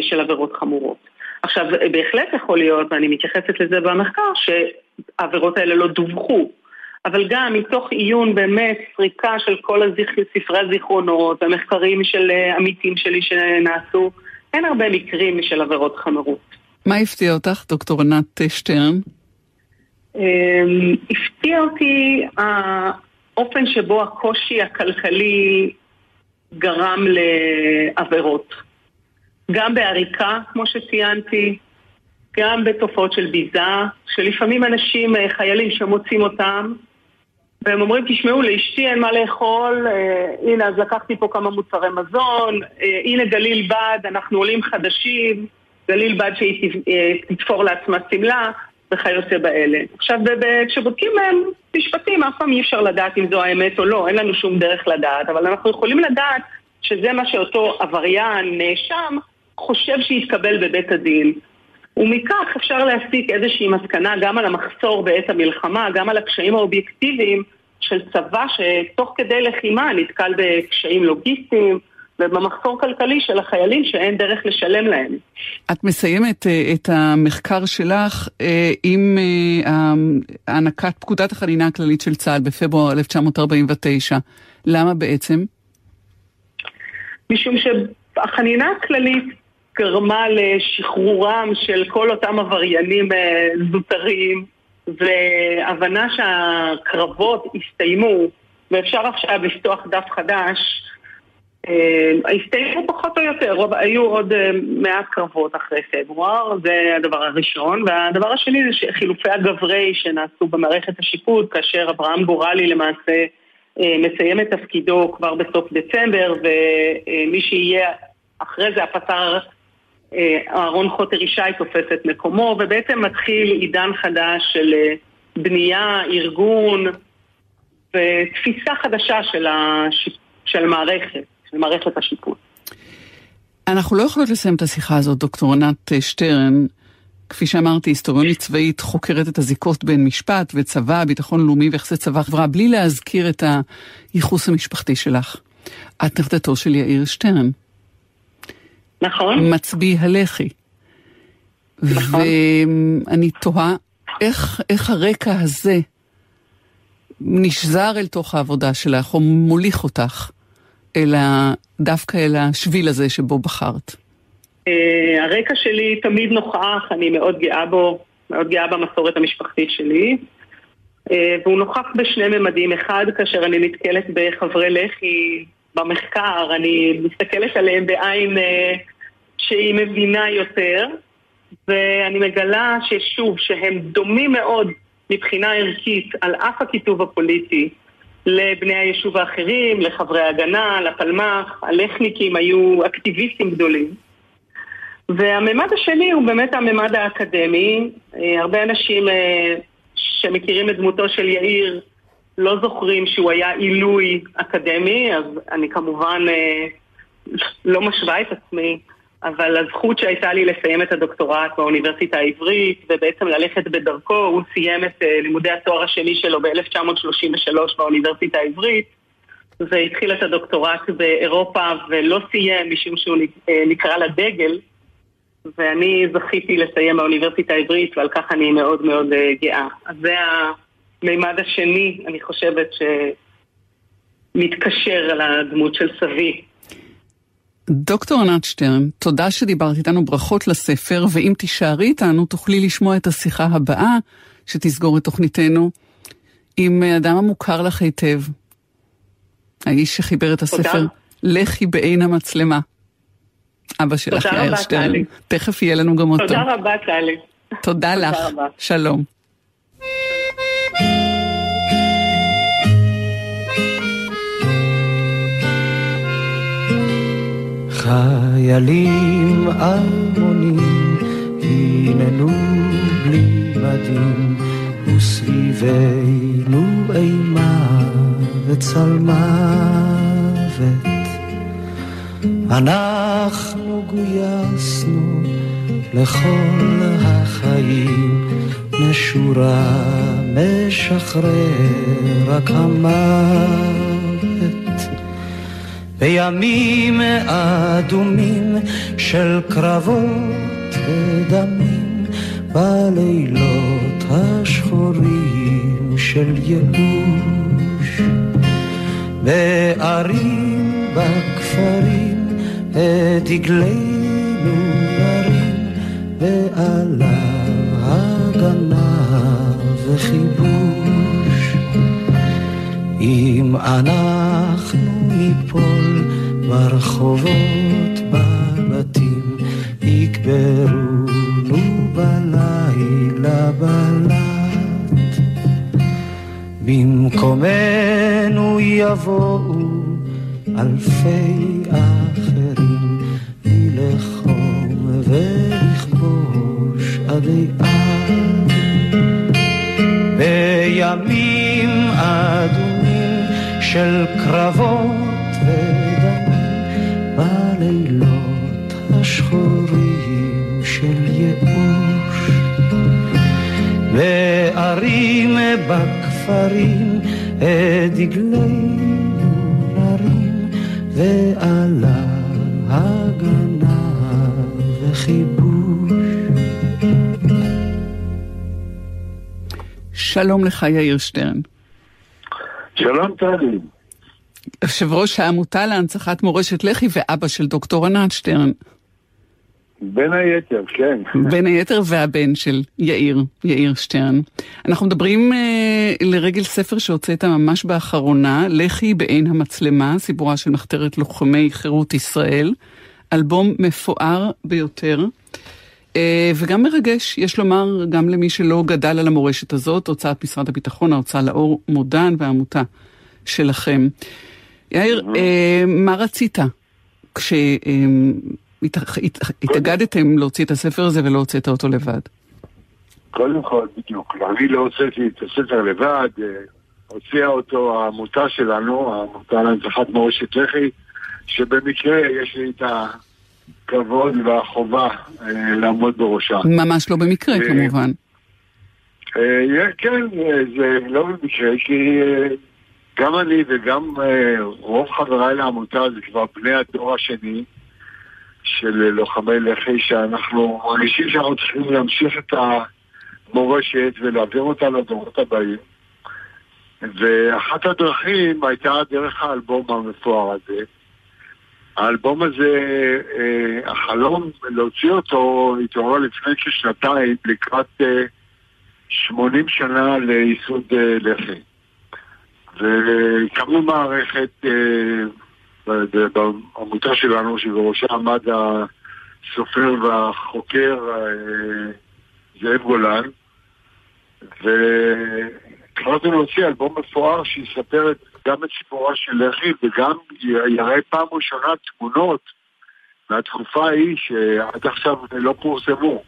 של עבירות חמורות. עכשיו, בהחלט יכול להיות, ואני מתייחסת לזה במחקר, שהעבירות האלה לא דווחו. אבל גם מתוך עיון באמת, סריקה של כל הזיכ... ספרי הזיכרונות, המחקרים של אה, עמיתים שלי שנעשו, אין הרבה מקרים של עבירות חמורות. מה הפתיע אותך, דוקטור ענת שטרן? אמ, הפתיע אותי האופן שבו הקושי הכלכלי גרם לעבירות. גם בעריקה, כמו שציינתי, גם בתופעות של ביזה, שלפעמים אנשים, אה, חיילים שמוצאים אותם, והם אומרים, תשמעו, לאשתי אין מה לאכול, אה, הנה, אז לקחתי פה כמה מוצרי מזון, אה, הנה גליל בד, אנחנו עולים חדשים, גליל בד שהיא אה, תתפור לעצמה שמלה, וכיוצא באלה. עכשיו, כשבודקים מהם משפטים, אף פעם אי אפשר לדעת אם זו האמת או לא, אין לנו שום דרך לדעת, אבל אנחנו יכולים לדעת שזה מה שאותו עבריין, נאשם, חושב שיתקבל בבית הדין. ומכך אפשר להסיק איזושהי מסקנה גם על המחסור בעת המלחמה, גם על הקשיים האובייקטיביים של צבא שתוך כדי לחימה נתקל בקשיים לוגיסטיים ובמחסור כלכלי של החיילים שאין דרך לשלם להם. את מסיימת אה, את המחקר שלך אה, עם אה, הענקת פקודת החנינה הכללית של צה"ל בפברואר 1949. למה בעצם? משום שהחנינה הכללית גרמה לשחרורם של כל אותם עבריינים זוטרים והבנה שהקרבות הסתיימו ואפשר עכשיו לפתוח דף חדש אה, הסתיימו פחות או יותר, היו עוד אה, מעט קרבות אחרי פברואר, זה הדבר הראשון. והדבר השני זה חילופי הגברי שנעשו במערכת השיפוט, כאשר אברהם גורלי למעשה אה, מסיים את תפקידו כבר בסוף דצמבר, ומי שיהיה אחרי זה הפצ"ר אהרון חוטר ישי תופס את מקומו, ובעצם מתחיל עידן חדש של בנייה, ארגון ותפיסה חדשה של, הש... של מערכת. של מערכת השיפוט. אנחנו לא יכולות לסיים את השיחה הזאת, דוקטור ענת שטרן. כפי שאמרתי, היסטוריונית צבאית חוקרת את הזיקות בין משפט וצבא, ביטחון לאומי ויחסי צבא חברה, בלי להזכיר את הייחוס המשפחתי שלך. את נכדתו של יאיר שטרן. נכון. מצביא הלח"י. נכון. ואני תוהה איך, איך הרקע הזה נשזר אל תוך העבודה שלך, או מוליך אותך. אלא דווקא אל השביל הזה שבו בחרת? Uh, הרקע שלי תמיד נוכח, אני מאוד גאה בו, מאוד גאה במסורת המשפחתית שלי. Uh, והוא נוכח בשני ממדים. אחד, כאשר אני נתקלת בחברי לח"י במחקר, אני מסתכלת עליהם בעין uh, שהיא מבינה יותר, ואני מגלה ששוב, שהם דומים מאוד מבחינה ערכית על אף הכיתוב הפוליטי לבני היישוב האחרים, לחברי ההגנה, לפלמ"ח, הלכניקים היו אקטיביסטים גדולים. והממד השני הוא באמת הממד האקדמי. אה, הרבה אנשים אה, שמכירים את דמותו של יאיר לא זוכרים שהוא היה עילוי אקדמי, אז אני כמובן אה, לא משווה את עצמי אבל הזכות שהייתה לי לסיים את הדוקטורט באוניברסיטה העברית ובעצם ללכת בדרכו, הוא סיים את אה, לימודי התואר השני שלו ב-1933 באוניברסיטה העברית והתחיל את הדוקטורט באירופה ולא סיים משום שהוא אה, נקרא לדגל ואני זכיתי לסיים באוניברסיטה העברית ועל כך אני מאוד מאוד אה, גאה. אז זה המימד השני, אני חושבת, שמתקשר על הדמות של סבי. דוקטור ענת שטרן, תודה שדיברת איתנו, ברכות לספר, ואם תישארי איתנו תוכלי לשמוע את השיחה הבאה שתסגור את תוכניתנו עם אדם המוכר לך היטב, האיש שחיבר את הספר לכי בעין המצלמה. אבא שלך, יאיר שטרן. תכף יהיה לנו גם אותו. תודה רבה, טלי. תודה לך. שלום. חיילים אלמונים הננו בלי מדים וסביבנו אימה וצל מוות. אנחנו גויסנו לכל החיים נשורה משחרר רק המוות בימים אדומים של קרבות ודמים, בלילות השחורים של ייאוש. בערים, בכפרים, את דגלנו נרים, ועליו הגנה וכיבוש. אם אנחנו ניפול ברחובות בבתים, יקברונו בלילה בלט. במקומנו יבואו אלפי אחרים מלחום בימים אדומים של קרבות ודמים בלילות השחורים של ייאוש בערים בכפרים את דגלינו נרים ועלה הגנה וחיבוש. שלום לך, יאיר שטרן. שלום טלי. יושב ראש העמותה להנצחת מורשת לח"י ואבא של דוקטור ענת שטרן. בין היתר, כן. בין היתר והבן של יאיר, יאיר שטרן. אנחנו מדברים אה, לרגל ספר שהוצאת ממש באחרונה, לח"י בעין המצלמה, סיפורה של מחתרת לוחמי חירות ישראל. אלבום מפואר ביותר. אה, וגם מרגש, יש לומר, גם למי שלא גדל על המורשת הזאת, הוצאת משרד הביטחון, ההוצאה לאור, מודן והעמותה שלכם. יאיר, אה, מה רצית כשהתאגדתם להוציא את הספר הזה ולא הוצאת אותו לבד? קודם כל, בדיוק. אני לא הוצאתי את הספר לבד, אה, הוציאה אותו העמותה שלנו, העמותה להנצחת מורשת לח"י, שבמקרה יש לי את הכבוד והחובה אה, לעמוד בראשה. ממש לא במקרה, אה, כמובן. אה, כן, זה לא במקרה, כי גם אני וגם רוב חבריי לעמותה זה כבר בני הדור השני של לוחמי לח"י, שאנחנו מרגישים שאנחנו צריכים להמשיך את המורשת ולהעביר אותה לדורות הבאים. ואחת הדרכים הייתה דרך האלבום המפואר הזה. האלבום הזה, אה, החלום להוציא אותו התעורר לפני כשנתיים לקראת אה, 80 שנה לייסוד אה, לח"י. והקמנו מערכת אה, בעמותה שלנו, שבראשה עמד הסופר והחוקר אה, זאב גולן, והחלטנו להוציא אלבום מפואר שיספר את, גם את סיפורה של לח"י וגם יראה פעם ראשונה תמונות מהתקופה ההיא שעד עכשיו לא פורסמו.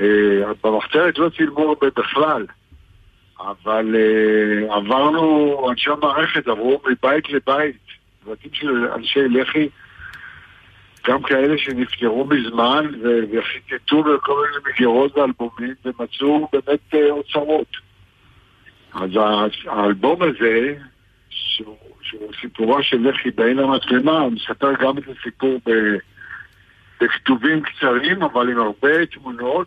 אה, במחתרת לא צילמו הרבה בכלל, אבל אה, עברנו, אנשי המערכת עברו מבית לבית, בתים של אנשי לח"י, גם כאלה שנפטרו מזמן וחיטטו בכל מיני מגירות ואלבומים ומצאו באמת אה, אוצרות. אז האלבום הזה, שהוא, שהוא סיפורה של לח"י בעין המצלמה, הוא מספר גם את הסיפור ב- בכתובים קצרים, אבל עם הרבה תמונות.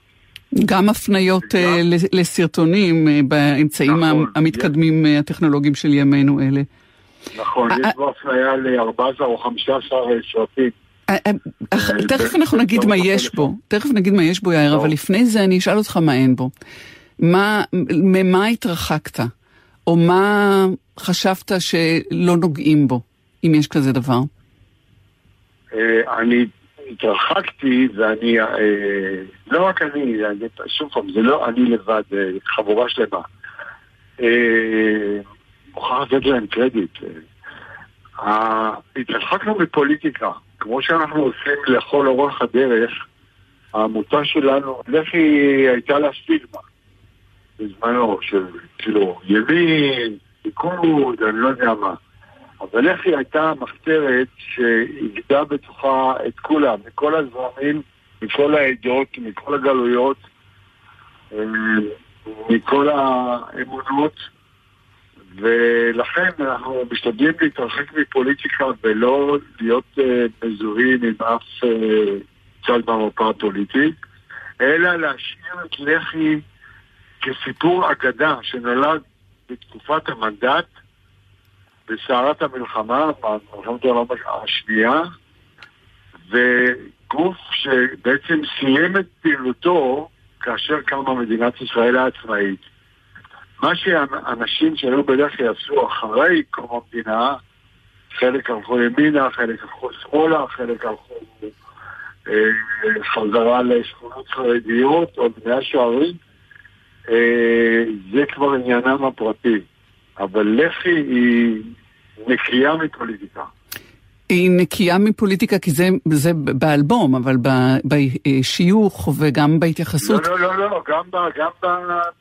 גם הפניות אה, ל- לסרטונים אה, באמצעים נכון, המתקדמים אה, הטכנולוגיים של ימינו אלה. נכון, יש. בו הפניה ל-14 או 15 סרטים. תכף אנחנו נגיד מה באמצעות יש בו. תכף נגיד מה יש בו יאיר, טוב. אבל לפני זה אני אשאל אותך מה אין בו. מה, ממה התרחקת? או מה חשבת שלא נוגעים בו, אם יש כזה דבר? אה, אני התרחקתי ואני, אה, לא רק אני, שוב פעם, זה לא אני לבד, חבורה שלמה. אה, מוכרח לתת להם קרדיט. התרחקנו מפוליטיקה, כמו שאנחנו עושים לכל אורך הדרך. העמותה שלנו, לח"י הייתה לה סטיגמה בזמנו של כאילו ימין, ליכוד, אני לא יודע מה. אבל איך היא הייתה מחתרת שאיגדה בתוכה את כולם, מכל הזרמים, מכל העדות, מכל הגלויות, אה, מכל האמונות, ולכן אנחנו משתדלים להתרחק מפוליטיקה ולא להיות אה, מזוהים עם אף אה, צד במפה הפוליטית, אלא להשאיר את לח"י כסיפור אגדה שנולד בתקופת המנדט בסערת המלחמה, במלחמת העולם השנייה, וגוף שבעצם סיים את פעילותו כאשר קמה מדינת ישראל העצמאית. מה שאנשים שהיו בלח"י עשו אחרי קום המדינה, חלק הלכו ימינה, חלק הלכו שמאלה, חלק הלכו אה, חזרה לשכונות חרדיות או בני השערים, אה, זה כבר עניינם הפרטי. אבל לח"י היא נקייה מפוליטיקה. היא נקייה מפוליטיקה כי זה, זה באלבום, אבל בשיוך וגם בהתייחסות. לא, לא, לא, לא, גם, ב, גם, ב,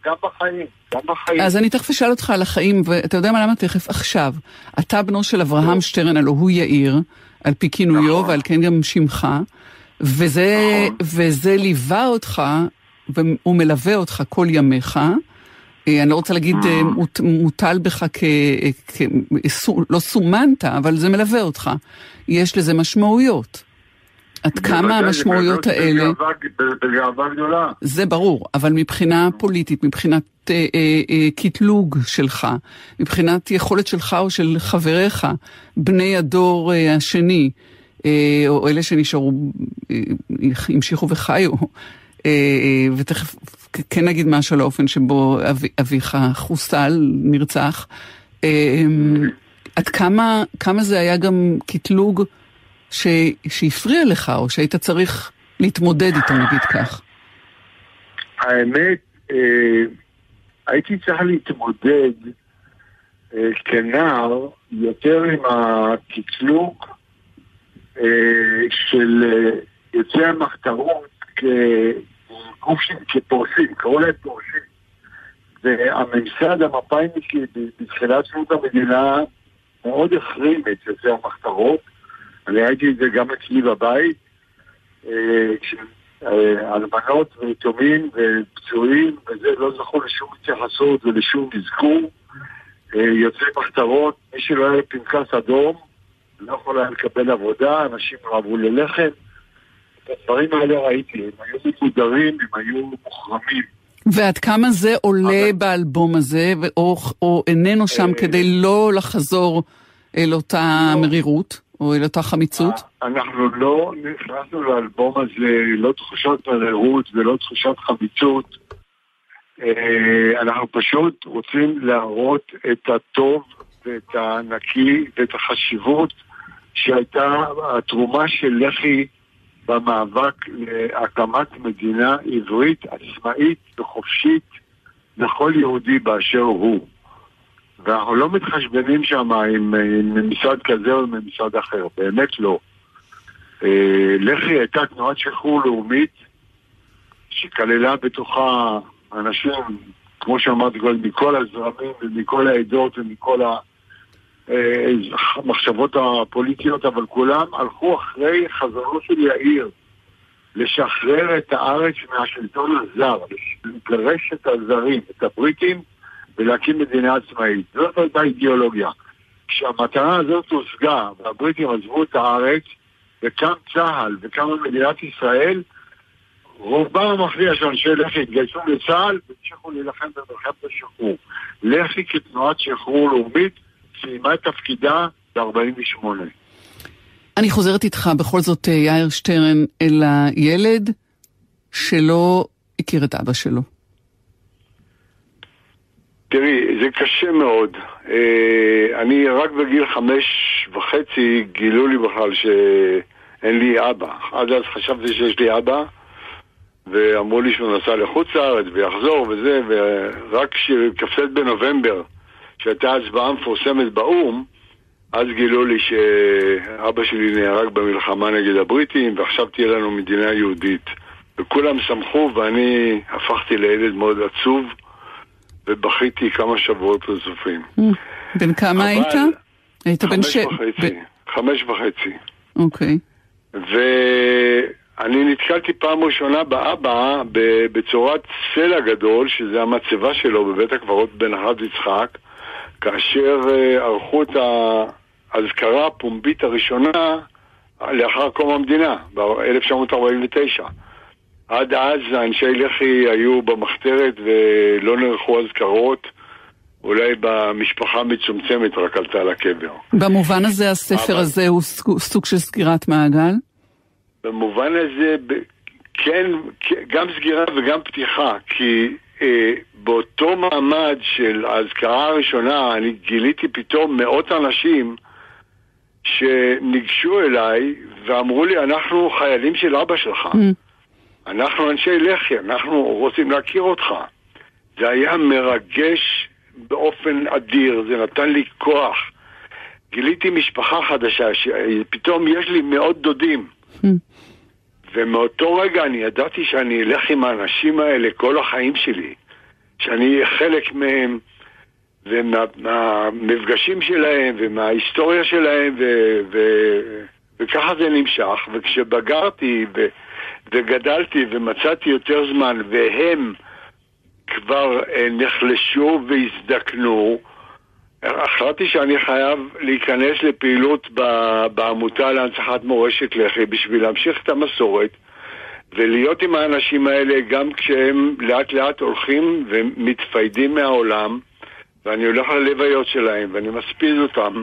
גם בחיים. גם בחיים. אז אני תכף אשאל אותך על החיים, ואתה יודע מה, למה תכף עכשיו? אתה בנו של אברהם שטרן, הלוא הוא יאיר, על פי כינויו, נכון. ועל כן גם שמך, וזה, נכון. וזה ליווה אותך, והוא מלווה אותך כל ימיך. אה, אני לא רוצה להגיד אה, מוט, מוטל בך כ... כ לא סומנת, אבל זה מלווה אותך. יש לזה משמעויות. עד כמה המשמעויות האלה... בגאווה- גדולה. זה ברור, אבל מבחינה פוליטית, מבחינת אה, אה, אה, קטלוג שלך, מבחינת יכולת שלך או של חבריך, בני הדור אה, השני, אה, או אלה שנשארו, אה, המשיכו וחיו, אה, אה, ותכף כן נגיד משהו על האופן שבו אבי, אביך חוסל, נרצח. אה, עד כמה, כמה זה היה גם קטלוג שהפריע לך, או שהיית צריך להתמודד איתו, נגיד כך? האמת, אה, הייתי צריך להתמודד אה, כנער יותר עם הקטלוג אה, של אה, יוצאי המחתרות כגוף של- כפורשים, קראו להם פורשים. והממסד המפא"יניקי בתחילת שנות המדינה מאוד החרים את יוצאי המחתרות. אני ראיתי את זה גם אצלי בבית. אה, כש- אה, ויתומים ופצועים, וזה לא זכו לשום התייחסות ולשום אזכור. אה, יוצאי מחתרות, מי שלא היה פנקס אדום, לא יכול היה לקבל עבודה, אנשים רעבו ללחם. את הדברים האלה ראיתי, הם היו מפודרים, הם היו מוחרמים. ועד כמה זה עולה אבל- באלבום הזה, או, או איננו שם אה, כדי לא לחזור אל אותה לא. מרירות, או אל אותה חמיצות? אנחנו לא נכנסנו לאלבום הזה, לא תחושת מררות ולא תחושת חמיצות. אה, אנחנו פשוט רוצים להראות את הטוב ואת הנקי ואת החשיבות שהייתה התרומה של לח"י במאבק להקמת מדינה עברית עצמאית וחופשית לכל יהודי באשר הוא. ואנחנו לא מתחשבנים שם עם, עם כזה או עם אחר, באמת לא. אה, לח"י הייתה תנועת שחרור לאומית שכללה בתוכה אנשים, כמו שאמרתי מכל הזרמים ומכל העדות ומכל אה, המחשבות הפוליטיות, אבל כולם הלכו אחרי חזונו של יאיר לשחרר את הארץ מהשלטון הזר, לגרש את הזרים, את הבריטים, ולהקים מדינה עצמאית. זאת הייתה אידיאולוגיה. כשהמטרה הזאת הושגה והבריטים עזבו את הארץ וקם צה"ל וקמה מדינת ישראל, רובם המכריע של אנשי לח"י התגייסו לצה"ל והמשיכו להילחם במלחמת השחרור. לח"י כתנועת שחרור לאומית סיימה את תפקידה ב-48. אני חוזרת איתך בכל זאת, אה, יאיר שטרן, אל הילד שלא הכיר את אבא שלו. תראי, זה קשה מאוד. אה, אני רק בגיל חמש וחצי גילו לי בכלל שאין לי אבא. עד אז חשבתי שיש לי אבא, ואמרו לי שהוא נסע לחוץ לארץ ויחזור וזה, ורק כשכ"ט בנובמבר, שהייתה הצבעה מפורסמת באו"ם, אז גילו לי שאבא שלי נהרג במלחמה נגד הבריטים, ועכשיו תהיה לנו מדינה יהודית. וכולם שמחו, ואני הפכתי לילד מאוד עצוב. ובכיתי כמה שבועות רצופים. בן כמה היית? היית בן ש... חמש וחצי. חמש וחצי. אוקיי. ואני נתקלתי פעם ראשונה באבא ב- בצורת סלע גדול, שזה המצבה שלו בבית הקברות בנחת יצחק, כאשר אה, ערכו את האזכרה הפומבית הראשונה לאחר קום המדינה, ב-1949. עד אז אנשי לח"י היו במחתרת ולא נערכו אזכרות, אולי במשפחה מצומצמת רק עלתה לקבר. במובן הזה הספר אבל- הזה הוא סוג- של סגירת מעגל? במובן הזה, כן, כן, גם סגירה וגם פתיחה, כי אה, באותו מעמד של האזכרה הראשונה, אני גיליתי פתאום מאות אנשים שניגשו אליי ואמרו לי, אנחנו חיילים של אבא שלך. אנחנו אנשי לח"י, אנחנו רוצים להכיר אותך. זה היה מרגש באופן אדיר, זה נתן לי כוח. גיליתי משפחה חדשה, שפתאום יש לי מאות דודים. Hmm. ומאותו רגע אני ידעתי שאני אלך עם האנשים האלה כל החיים שלי. שאני חלק מהם, ומהמפגשים שלהם, ומההיסטוריה שלהם, ו, ו, וככה זה נמשך. וכשבגרתי ו, וגדלתי ומצאתי יותר זמן, והם כבר אה, נחלשו והזדקנו, החלטתי שאני חייב להיכנס לפעילות בעמותה להנצחת מורשת לח"י בשביל להמשיך את המסורת ולהיות עם האנשים האלה גם כשהם לאט לאט הולכים ומתפיידים מהעולם ואני הולך ללוויות שלהם ואני מספיד אותם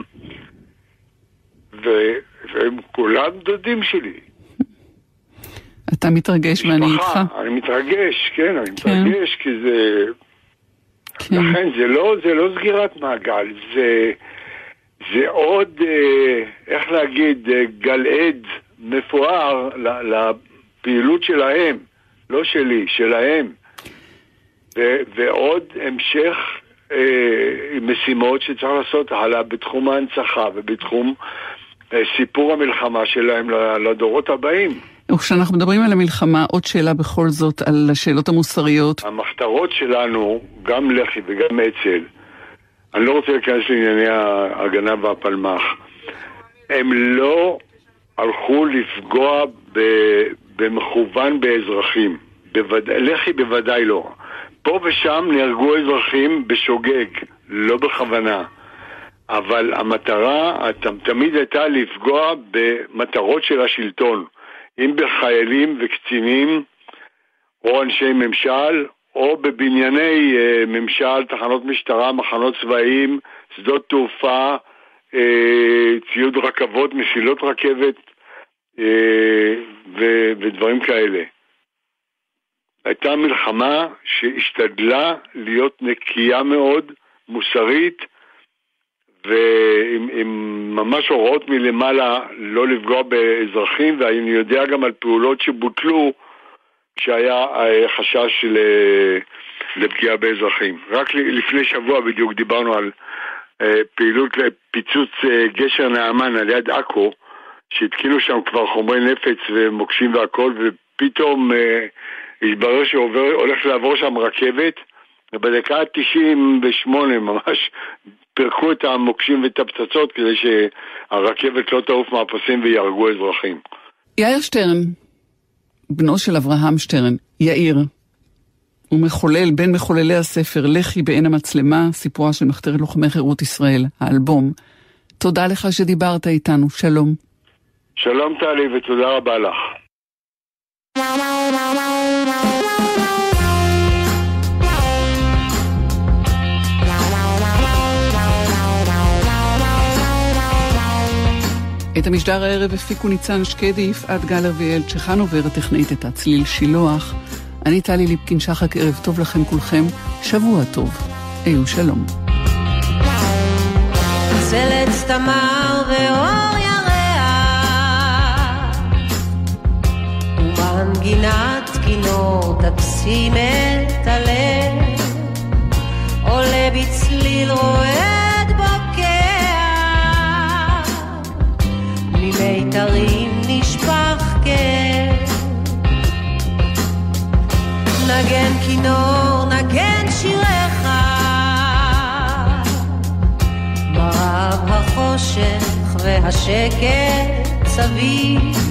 ו... והם כולם דודים שלי. אתה מתרגש ואני איתך. אני מתרגש, כן, אני כן. מתרגש כי זה... כן. לכן זה לא, זה לא סגירת מעגל, זה, זה עוד, אה, איך להגיד, אה, גלעד מפואר לפעילות שלהם, לא שלי, שלהם. ו, ועוד המשך אה, משימות שצריך לעשות הלאה בתחום ההנצחה ובתחום אה, סיפור המלחמה שלהם לדורות הבאים. וכשאנחנו מדברים על המלחמה, עוד שאלה בכל זאת על השאלות המוסריות. המחתרות שלנו, גם לח"י וגם אצ"ל, אני לא רוצה להיכנס לענייני ההגנה והפלמ"ח, הם לא הלכו לפגוע ב, במכוון באזרחים. בווד... לח"י בוודאי לא. פה ושם נהרגו אזרחים בשוגג, לא בכוונה. אבל המטרה תמיד הייתה לפגוע במטרות של השלטון. אם בחיילים וקצינים או אנשי ממשל או בבנייני uh, ממשל, תחנות משטרה, מחנות צבאיים, שדות תעופה, uh, ציוד רכבות, מסילות רכבת ו- ודברים כאלה. הייתה מלחמה שהשתדלה להיות נקייה מאוד, מוסרית, ועם ממש הוראות מלמעלה לא לפגוע באזרחים, ואני יודע גם על פעולות שבוטלו כשהיה אה, חשש לפגיעה באזרחים. רק לפני שבוע בדיוק דיברנו על אה, פעילות לפיצוץ אה, גשר נעמן על יד עכו, שהתקינו שם כבר חומרי נפץ ומוקשים והכל, ופתאום התברר שהולך לעבור שם רכבת, ובדקה ה-98 ממש פירקו את המוקשים ואת הפצצות כדי שהרכבת לא תעוף מהפסים ויהרגו אזרחים. יאיר שטרן, בנו של אברהם שטרן, יאיר, הוא מחולל, בין מחוללי הספר לח"י בעין המצלמה, סיפורה של מחתרת לוחמי חירות ישראל, האלבום. תודה לך שדיברת איתנו, שלום. שלום טלי ותודה רבה לך. את המשדר הערב הפיקו ניצן שקדי, יפעת גלר ויעל צ'חנובר, הטכנאית את הצליל שילוח. אני טלי ליפקין שחק, ערב טוב לכם כולכם, שבוע טוב. היו שלום. צלץ תמר ואור ומנגינת כינור תקסים את הלב עולה בצליל רואה מיתרים נשפך כן. נגן כינור, נגן שיריך, מרב החושך והשקט סביב.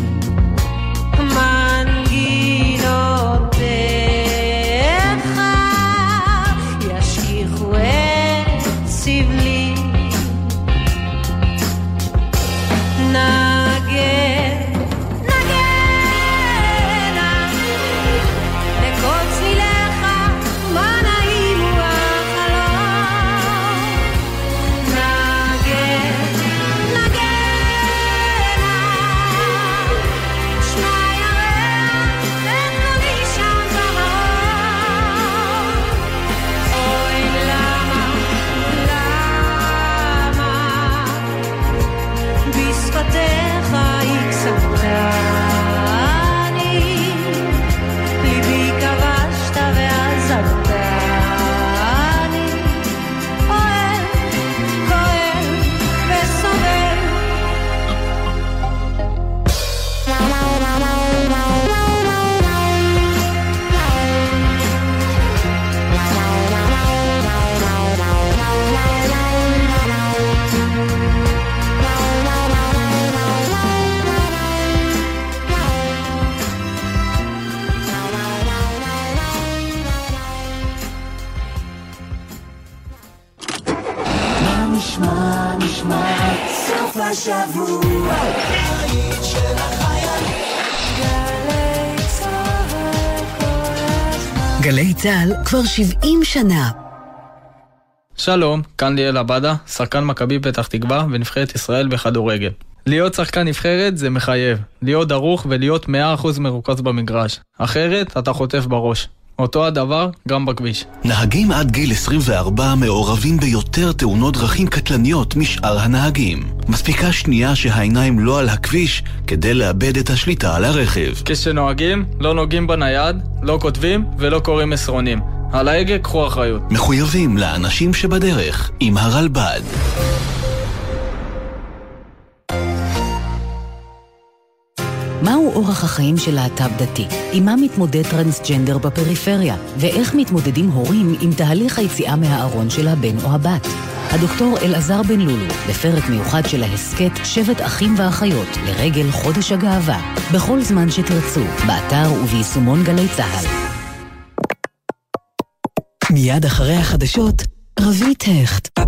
צה"ל כבר 70 שנה. שלום, כאן ליאל עבדה, שחקן מכבי פתח תקווה ונבחרת ישראל בכדורגל. להיות שחקן נבחרת זה מחייב, להיות דרוך ולהיות 100% מרוכז במגרש, אחרת אתה חוטף בראש. אותו הדבר גם בכביש. נהגים עד גיל 24 מעורבים ביותר תאונות דרכים קטלניות משאר הנהגים. מספיקה שנייה שהעיניים לא על הכביש כדי לאבד את השליטה על הרכב. כשנוהגים, לא נוגעים בנייד, לא כותבים ולא קוראים מסרונים. על ההגה קחו אחריות. מחויבים לאנשים שבדרך עם הרלב"ד. מהו אורח החיים של להט"ב דתי? עם מה מתמודד טרנסג'נדר בפריפריה? ואיך מתמודדים הורים עם תהליך היציאה מהארון של הבן או הבת? הדוקטור אלעזר בן לולו, בפרק מיוחד של ההסכת שבט אחים ואחיות לרגל חודש הגאווה. בכל זמן שתרצו, באתר וביישומון גלי צה"ל. מיד אחרי החדשות, רבית הכט.